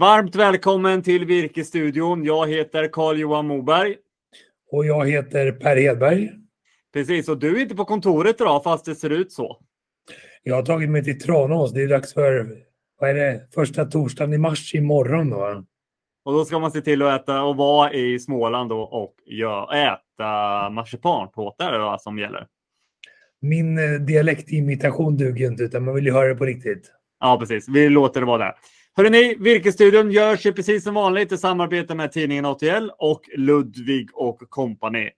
Varmt välkommen till Virkesstudion. Jag heter Carl-Johan Moberg. Och jag heter Per Hedberg. Precis, och du är inte på kontoret idag fast det ser ut så. Jag har tagit mig till Tranås. Det är dags för, vad är det, första torsdagen i mars imorgon då. Och då ska man se till att äta och vara i Småland då och äta marsipantårta är det vad som gäller. Min eh, dialektimitation duger inte utan man vill ju höra det på riktigt. Ja, precis. Vi låter det vara där. Hörrni, Virkesstudion görs ju precis som vanligt i samarbete med tidningen ATL och Ludvig och Company.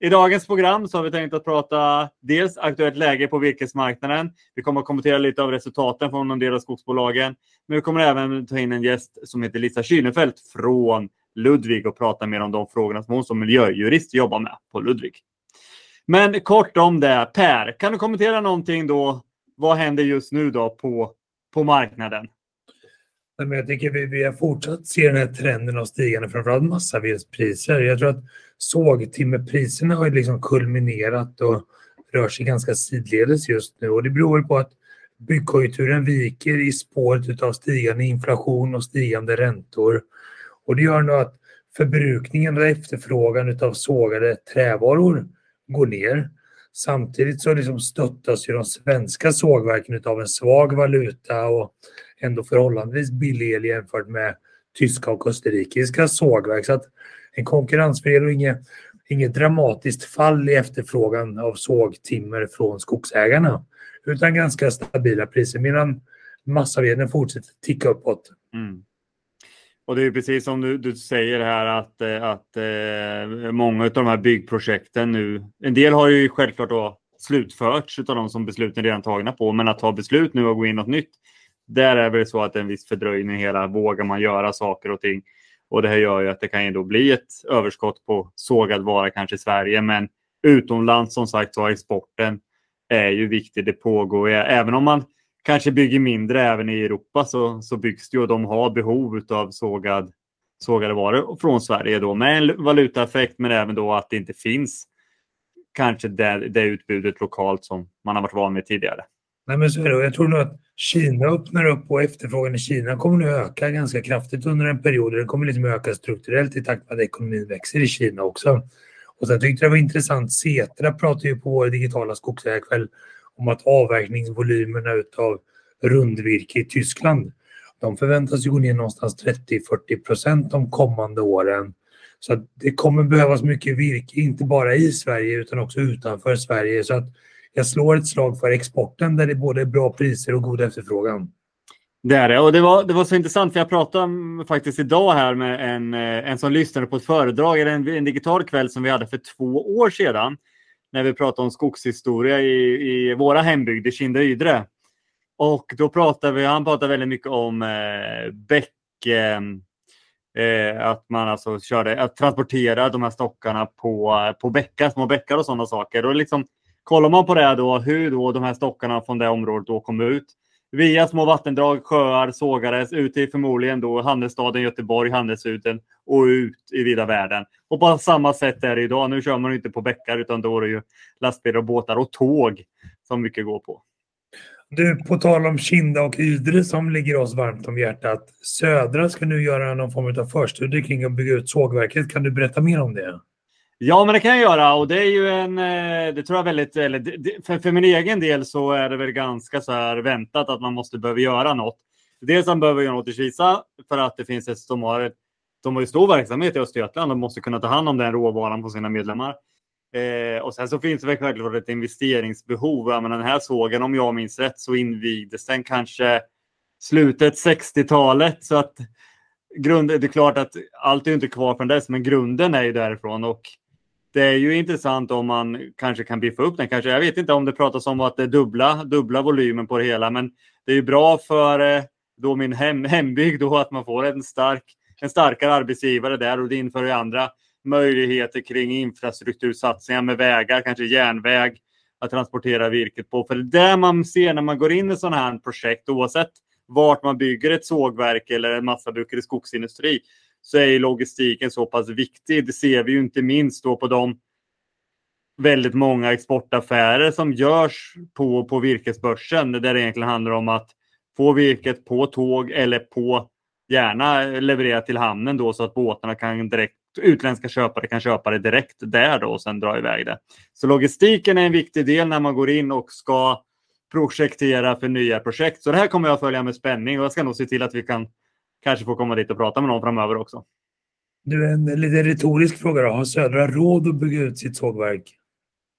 I dagens program så har vi tänkt att prata dels aktuellt läge på virkesmarknaden. Vi kommer att kommentera lite av resultaten från en del av skogsbolagen. Men vi kommer även ta in en gäst som heter Lisa Kynefelt från Ludvig och prata mer om de frågorna som hon som miljöjurist jobbar med på Ludvig. Men kort om det. Per, kan du kommentera någonting då? Vad händer just nu då på, på marknaden? Men jag tycker vi, vi har fortsatt se den här trenden av stigande framförallt massavedspriser. Jag tror att sågtimmerpriserna har liksom kulminerat och rör sig ganska sidledes just nu och det beror på att byggkonjunkturen viker i spåret av stigande inflation och stigande räntor. Och det gör nu att förbrukningen och efterfrågan av sågade trävaror går ner. Samtidigt så liksom stöttas ju de svenska sågverken av en svag valuta och ändå förhållandevis billig el jämfört med tyska och österrikiska sågverk. Så att en konkurrensfördel och inget, inget dramatiskt fall i efterfrågan av sågtimmer från skogsägarna. Utan ganska stabila priser medan massaveden fortsätter ticka uppåt. Mm. Och det är precis som du, du säger här att, eh, att eh, många av de här byggprojekten nu, en del har ju självklart då slutförts av de som besluten redan tagna på, men att ta beslut nu och gå in något nytt, där är det så att det är en viss fördröjning hela, vågar man göra saker och ting. Och det här gör ju att det kan ju då bli ett överskott på sågad vara kanske i Sverige, men utomlands som sagt så exporten är ju viktig. Det pågår, även om man kanske bygger mindre även i Europa så, så byggs det och de har behov av sågad, sågade varor från Sverige då med en valutaeffekt men även då att det inte finns kanske det, det utbudet lokalt som man har varit van med tidigare. Nej, men så är det. Jag tror nog att Kina öppnar upp och efterfrågan i Kina kommer nu öka ganska kraftigt under en period. Den kommer liksom öka strukturellt i takt med att ekonomin växer i Kina också. Och sen tyckte jag det var intressant, Setra pratade ju på vår digitala skogsägarkväll om att avverkningsvolymerna utav rundvirke i Tyskland, de förväntas ju gå ner någonstans 30-40 procent de kommande åren. Så det kommer behövas mycket virke, inte bara i Sverige utan också utanför Sverige. Så att jag slår ett slag för exporten där det är både bra priser och god efterfrågan. Det är det. Och det var, det var så intressant för jag pratade faktiskt idag här med en, eh, en som lyssnade på ett föredrag, eller en, en digital kväll som vi hade för två år sedan. När vi pratade om skogshistoria i, i våra hembygder, Kinda Ydre. Och då pratade vi, han pratade väldigt mycket om eh, bäck, eh, eh, att man alltså körde, att transportera de här stockarna på, på bäckar, små bäckar och sådana saker. Och liksom, kollar man på det då, hur då de här stockarna från det området då kom ut. Via små vattendrag, sjöar, sågades ut till förmodligen då handelsstaden Göteborg, handelsuten och ut i vida världen. Och på samma sätt är det idag. Nu kör man inte på bäckar utan då är det ju lastbilar och båtar och tåg som mycket går på. Du, på tal om Kinda och Ydre som ligger oss varmt om hjärtat. Södra ska nu göra någon form av förstudie kring att bygga ut sågverket. Kan du berätta mer om det? Ja, men det kan jag göra och det är ju en, eh, det tror jag väldigt, eller för, för min egen del så är det väl ganska så här väntat att man måste behöva göra något. Dels att man behöver göra något i Kisa för att det finns ett, de har, de har ju stor verksamhet i Östergötland och måste kunna ta hand om den råvaran på sina medlemmar. Eh, och sen så finns det väl självklart ett investeringsbehov. Jag menar, den här sågen, om jag minns rätt, så invigdes den kanske slutet 60-talet. Så att grund, det är klart att allt är inte kvar från dess, men grunden är ju därifrån. Och det är ju intressant om man kanske kan biffa upp den. Kanske, jag vet inte om det pratas om att det är dubbla, dubbla volymen på det hela, men det är ju bra för eh, då min hem, hembygd då att man får en, stark, en starkare arbetsgivare där och det inför ju andra möjligheter kring infrastruktursatsningar med vägar, kanske järnväg att transportera virket på. För det man ser när man går in i sådana här projekt, oavsett vart man bygger ett sågverk eller en massabruk i skogsindustri, så är logistiken så pass viktig. Det ser vi ju inte minst då på de väldigt många exportaffärer som görs på, på virkesbörsen där det egentligen handlar om att få virket på tåg eller på gärna leverera till hamnen då så att båtarna kan direkt, utländska köpare kan köpa det direkt där då och sen dra iväg det. Så logistiken är en viktig del när man går in och ska projektera för nya projekt. Så det här kommer jag följa med spänning och jag ska nog se till att vi kan kanske få komma dit och prata med någon framöver också. Du, en lite retorisk fråga då. Har Södra råd att bygga ut sitt sågverk?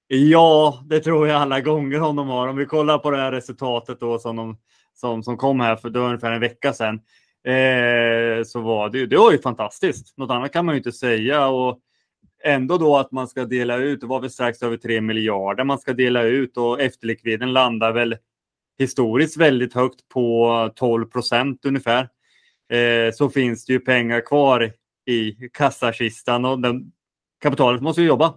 Ja, det tror jag alla gånger om de har. Om vi kollar på det här resultatet då som, de, som, som kom här för då ungefär en vecka sedan. Eh, så var det, det var ju fantastiskt. Något annat kan man ju inte säga. Och ändå då att man ska dela ut, det var väl strax över 3 miljarder man ska dela ut och efterlikviden landar väl historiskt väldigt högt på 12 procent ungefär. Eh, så finns det ju pengar kvar i kassakistan och den, kapitalet måste ju jobba.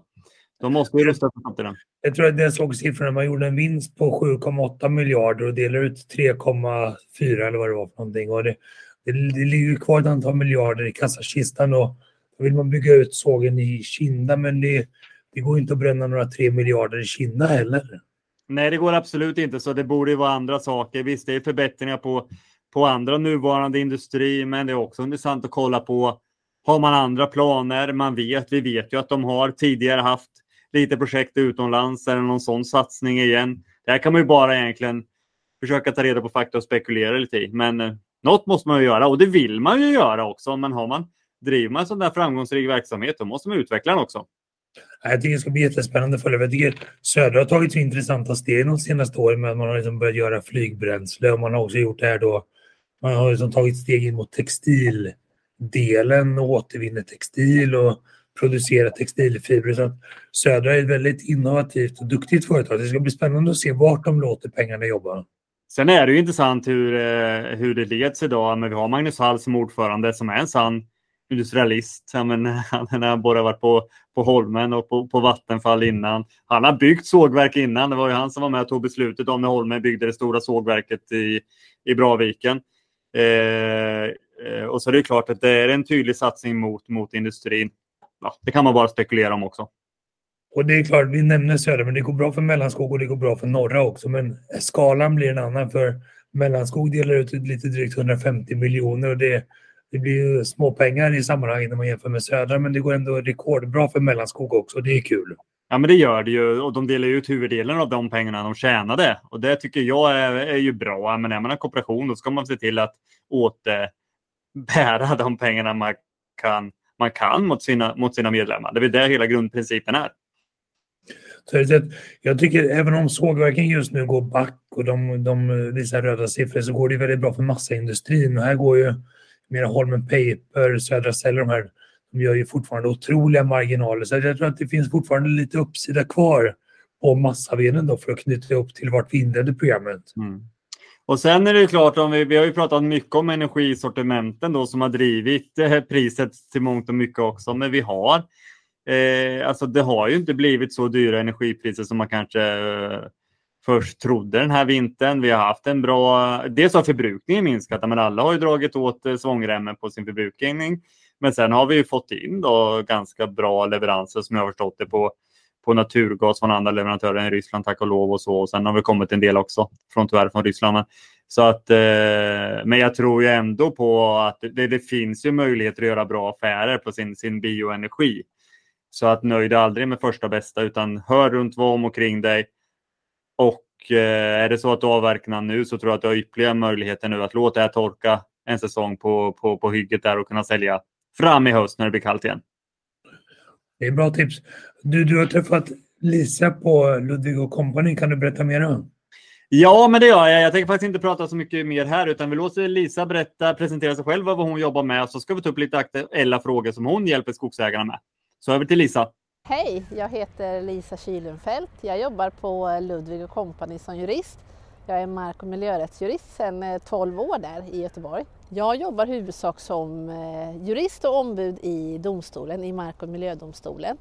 De måste ju rusta för framtiden. Jag tror att jag såg siffrorna. Man gjorde en vinst på 7,8 miljarder och delar ut 3,4 eller vad det var för någonting. Och det, det, det ligger kvar ett antal miljarder i kassakistan och då vill man bygga ut sågen i Kinda men det, det går inte att bränna några 3 miljarder i Kinda heller. Nej, det går absolut inte så. Det borde ju vara andra saker. Visst, det är förbättringar på, på andra nuvarande industri, men det är också intressant att kolla på har man andra planer? Man vet, vi vet ju att de har tidigare haft lite projekt utomlands eller någon sån satsning igen. Det här kan man ju bara egentligen försöka ta reda på fakta och spekulera lite i. Men eh, något måste man ju göra och det vill man ju göra också. Men har man, driver man en sån där framgångsrik verksamhet, då måste man utveckla den också. Jag tycker det ska bli jättespännande att följa. Jag tycker Södra har tagit så intressanta steg de senaste åren med att man har liksom börjat göra flygbränsle och man har också gjort det här då. Man har liksom tagit steg in mot textildelen och återvinner textil och producerar textilfibrer. Så att Södra är ett väldigt innovativt och duktigt företag. Det ska bli spännande att se vart de låter pengarna jobba. Sen är det ju intressant hur, eh, hur det leds idag. Men vi har Magnus Hall som ordförande som är en sann industrialist. Men, han har både varit på, på Holmen och på, på Vattenfall innan. Han har byggt sågverk innan. Det var ju han som var med och tog beslutet om när Holmen byggde det stora sågverket i, i Braviken. Eh, eh, och så är det klart att det är en tydlig satsning mot, mot industrin ja, det kan man bara spekulera om också. Och det är klart, vi nämner södra, men det går bra för Mellanskog och det går bra för norra också. Men skalan blir en annan för Mellanskog delar ut lite drygt 150 miljoner och det, det blir ju småpengar i sammanhanget när man jämför med södra, men det går ändå rekordbra för Mellanskog också. Det är kul. Ja, men det gör det ju och de delar ut huvuddelen av de pengarna de tjänade och det tycker jag är, är ju bra. Men är man en kooperation då ska man se till att återbära de pengarna man kan man kan mot sina, mot sina medlemmar. Det är det hela grundprincipen är. Jag tycker även om sågverken just nu går back och de, de visar röda siffror så går det väldigt bra för massaindustrin. Och här går ju mera Holmen Paper, Södra Cell de här, de gör ju fortfarande otroliga marginaler. Så jag tror att det finns fortfarande lite uppsida kvar på massaveden då för att knyta upp till vart vi inledde programmet. Mm. Och sen är det klart, om vi, vi har ju pratat mycket om energisortimenten då som har drivit eh, priset till mångt och mycket också, men vi har eh, alltså det har ju inte blivit så dyra energipriser som man kanske eh, först trodde den här vintern. Vi har haft en bra, dels har förbrukningen minskat, men alla har ju dragit åt eh, svångremmen på sin förbrukning. Men sen har vi ju fått in då ganska bra leveranser som jag har förstått det på på naturgas från andra leverantörer i Ryssland tack och lov och så. Och sen har vi kommit en del också från tyvärr från Ryssland. Så att, eh, men jag tror ju ändå på att det, det, finns ju möjligheter att göra bra affärer på sin, sin bioenergi. Så att nöjd aldrig med första bästa utan hör runt vad om och kring dig. Och eh, är det så att du avverkar nu så tror jag att du har ytterligare möjligheter nu att låta det här torka en säsong på, på, på hygget där och kunna sälja fram i höst när det blir kallt igen. Det är bra tips. Du, du har träffat Lisa på Ludvig Company. Kan du berätta mer om? Ja, men det gör jag. Jag tänker faktiskt inte prata så mycket mer här, utan vi låter Lisa berätta, presentera sig själv och vad hon jobbar med. Så ska vi ta upp lite aktuella frågor som hon hjälper skogsägarna med. Så över till Lisa. Hej, jag heter Lisa Kylenfelt. Jag jobbar på Ludvig Company som jurist. Jag är mark och miljörättsjurist sedan eh, 12 år där i Göteborg. Jag jobbar huvudsak som eh, jurist och ombud i domstolen, i Mark och miljödomstolen.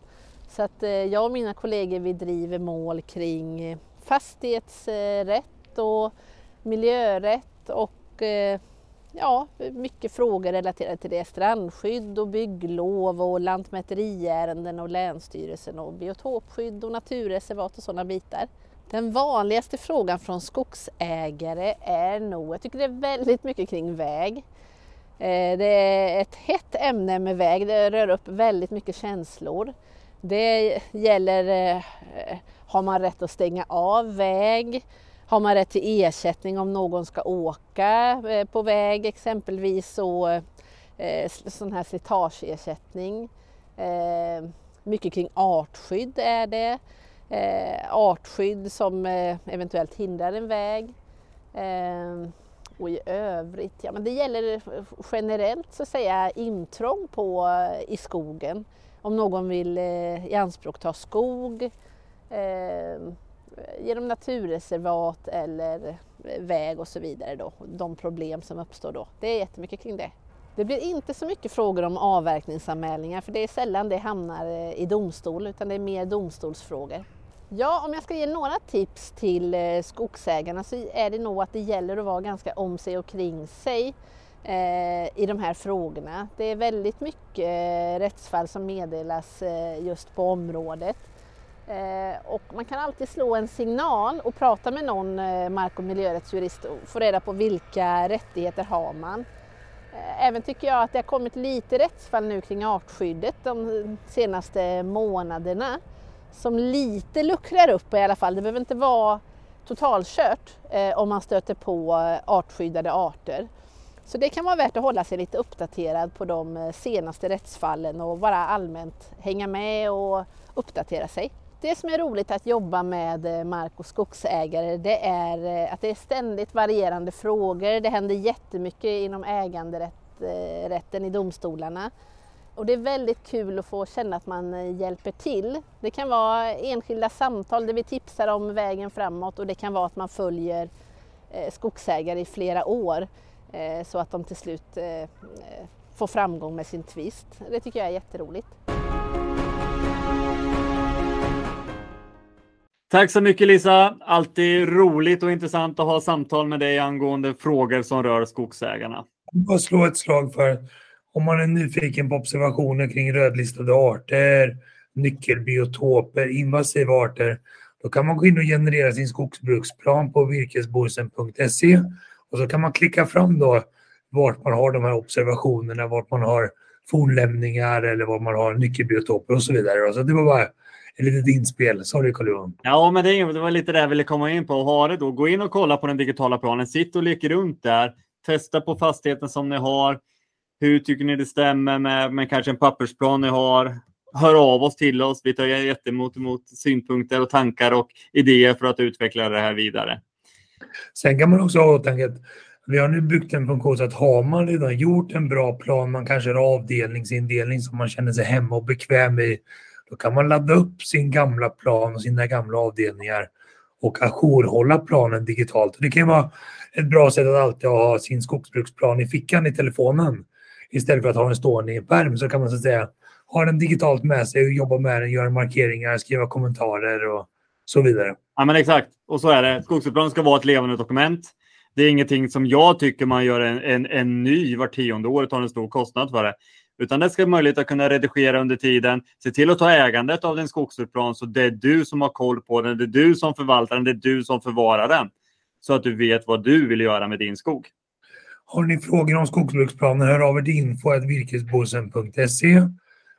Så att eh, jag och mina kollegor vi driver mål kring fastighetsrätt och miljörätt och ja, mycket frågor relaterade till det. Strandskydd och bygglov och lantmäteriärenden och Länsstyrelsen och biotopskydd och naturreservat och sådana bitar. Den vanligaste frågan från skogsägare är nog, jag tycker det är väldigt mycket kring väg. Eh, det är ett hett ämne med väg, det rör upp väldigt mycket känslor. Det gäller, eh, har man rätt att stänga av väg? Har man rätt till ersättning om någon ska åka eh, på väg exempelvis så sån här slitageersättning. Mycket kring artskydd är det. Eh, artskydd som eh, eventuellt hindrar en väg. Eh, och i övrigt, ja men det gäller generellt så att säga intrång på, i skogen. Om någon vill eh, i anspråk ta skog eh, genom naturreservat eller väg och så vidare då. De problem som uppstår då. Det är jättemycket kring det. Det blir inte så mycket frågor om avverkningsanmälningar för det är sällan det hamnar i domstol utan det är mer domstolsfrågor. Ja, om jag ska ge några tips till eh, skogsägarna så är det nog att det gäller att vara ganska om sig och kring sig eh, i de här frågorna. Det är väldigt mycket eh, rättsfall som meddelas just på området. Och man kan alltid slå en signal och prata med någon mark och miljörättsjurist och få reda på vilka rättigheter har man. Även tycker jag att det har kommit lite rättsfall nu kring artskyddet de senaste månaderna som lite luckrar upp i alla fall. Det behöver inte vara totalkört eh, om man stöter på eh, artskyddade arter. Så det kan vara värt att hålla sig lite uppdaterad på de eh, senaste rättsfallen och bara allmänt hänga med och uppdatera sig. Det som är roligt att jobba med eh, mark och skogsägare det är att det är ständigt varierande frågor. Det händer jättemycket inom äganderätten i domstolarna. Och det är väldigt kul att få känna att man eh, hjälper till. Det kan vara enskilda samtal där vi tipsar om vägen framåt och det kan vara att man följer eh, skogsägare i flera år eh, så att de till slut får framgång med sin tvist. Det tycker jag är jätteroligt. Tack så mycket Lisa! Alltid roligt och intressant att ha samtal med dig angående frågor som rör skogsägarna. Jag slå ett slag för om man är nyfiken på observationer kring rödlistade arter, nyckelbiotoper, invasiva arter, då kan man gå in och generera sin skogsbruksplan på virkesbohusen.se. och så kan man klicka fram då vart man har de här observationerna, vart man har fornlämningar eller var man har nyckelbiotoper och så vidare. Så det var bara ett litet inspel. Sorry Carl-Johan. Ja, men det, det var lite det jag ville komma in på. Ha det då. Gå in och kolla på den digitala planen. Sitt och lek runt där. Testa på fastigheten som ni har. Hur tycker ni det stämmer med, med kanske en pappersplan ni har? Hör av oss till oss. Vi tar jättemot emot synpunkter och tankar och idéer för att utveckla det här vidare. Sen kan man också ha i åtanke att vi har nu byggt en funktion så att har man redan gjort en bra plan, man kanske har avdelningsindelning som man känner sig hemma och bekväm i, då kan man ladda upp sin gamla plan och sina gamla avdelningar och ajourhålla planen digitalt. Det kan vara ett bra sätt att alltid ha sin skogsbruksplan i fickan i telefonen istället för att ha den stående i en pärm så kan man så att säga ha den digitalt med sig och jobba med den, göra markeringar, skriva kommentarer och så vidare. Ja, men exakt. Och så är det. Skogsutplanen ska vara ett levande dokument. Det är ingenting som jag tycker man gör en, en, en ny var tionde år och tar en stor kostnad för det. Utan det ska vara möjligt att kunna redigera under tiden. Se till att ta ägandet av din skogsbruksplan så det är du som har koll på den. Det är du som förvaltar den. Det är du som förvarar den. Så att du vet vad du vill göra med din skog. Har ni frågor om skogsbruksplaner, hör av er till info.virkesbosen.se.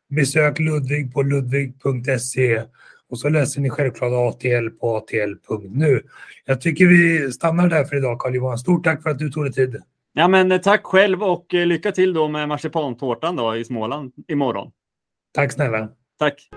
Besök Ludvig på ludvig.se och så läser ni självklart ATL på atl.nu. Jag tycker vi stannar där för idag Carl-Johan. Stort tack för att du tog dig tid. Ja, men eh, tack själv och eh, lycka till då med marsipantårtan då i Småland imorgon. Tack snälla. Tack.